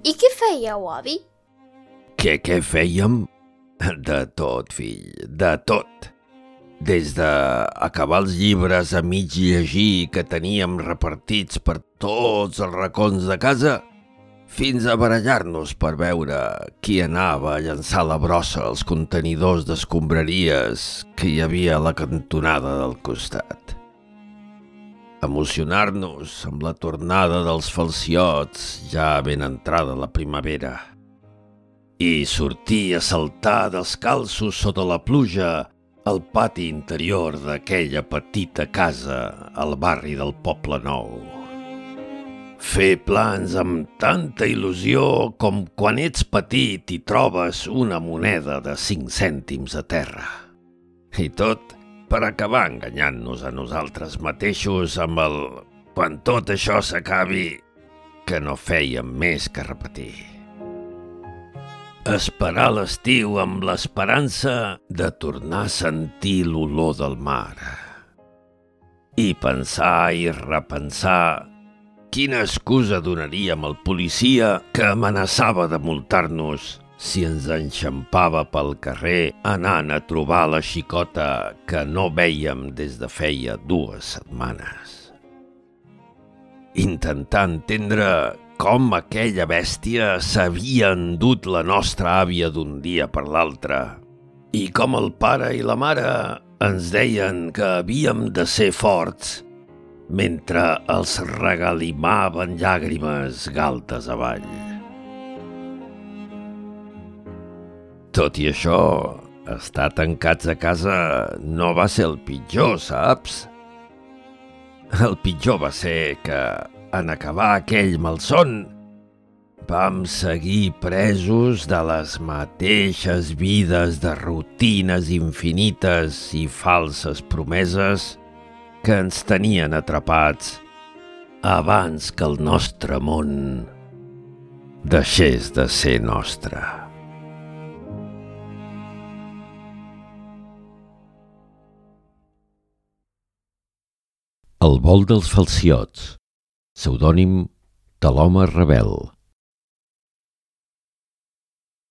I què fèieu, avi? Què, què fèiem? De tot, fill, de tot. Des de acabar els llibres a mig llegir que teníem repartits per tots els racons de casa, fins a barallar-nos per veure qui anava a llançar la brossa als contenidors d'escombraries que hi havia a la cantonada del costat emocionar-nos amb la tornada dels falciots ja ben entrada la primavera i sortir a saltar descalços sota la pluja al pati interior d'aquella petita casa al barri del Poble Nou. Fer plans amb tanta il·lusió com quan ets petit i trobes una moneda de cinc cèntims a terra. I tot per acabar enganyant-nos a nosaltres mateixos amb el quan tot això s'acabi que no fèiem més que repetir. Esperar l'estiu amb l'esperança de tornar a sentir l'olor del mar. I pensar i repensar quina excusa donaríem al policia que amenaçava de multar-nos si ens enxampava pel carrer anant a trobar la xicota que no vèiem des de feia dues setmanes. Intentar entendre com aquella bèstia s'havia endut la nostra àvia d'un dia per l'altre i com el pare i la mare ens deien que havíem de ser forts mentre els regalimaven llàgrimes galtes avall. Tot i això, estar tancats a casa no va ser el pitjor, saps? El pitjor va ser que, en acabar aquell malson, vam seguir presos de les mateixes vides de rutines infinites i falses promeses que ens tenien atrapats abans que el nostre món deixés de ser nostre. El vol dels falciots, pseudònim de l'home rebel.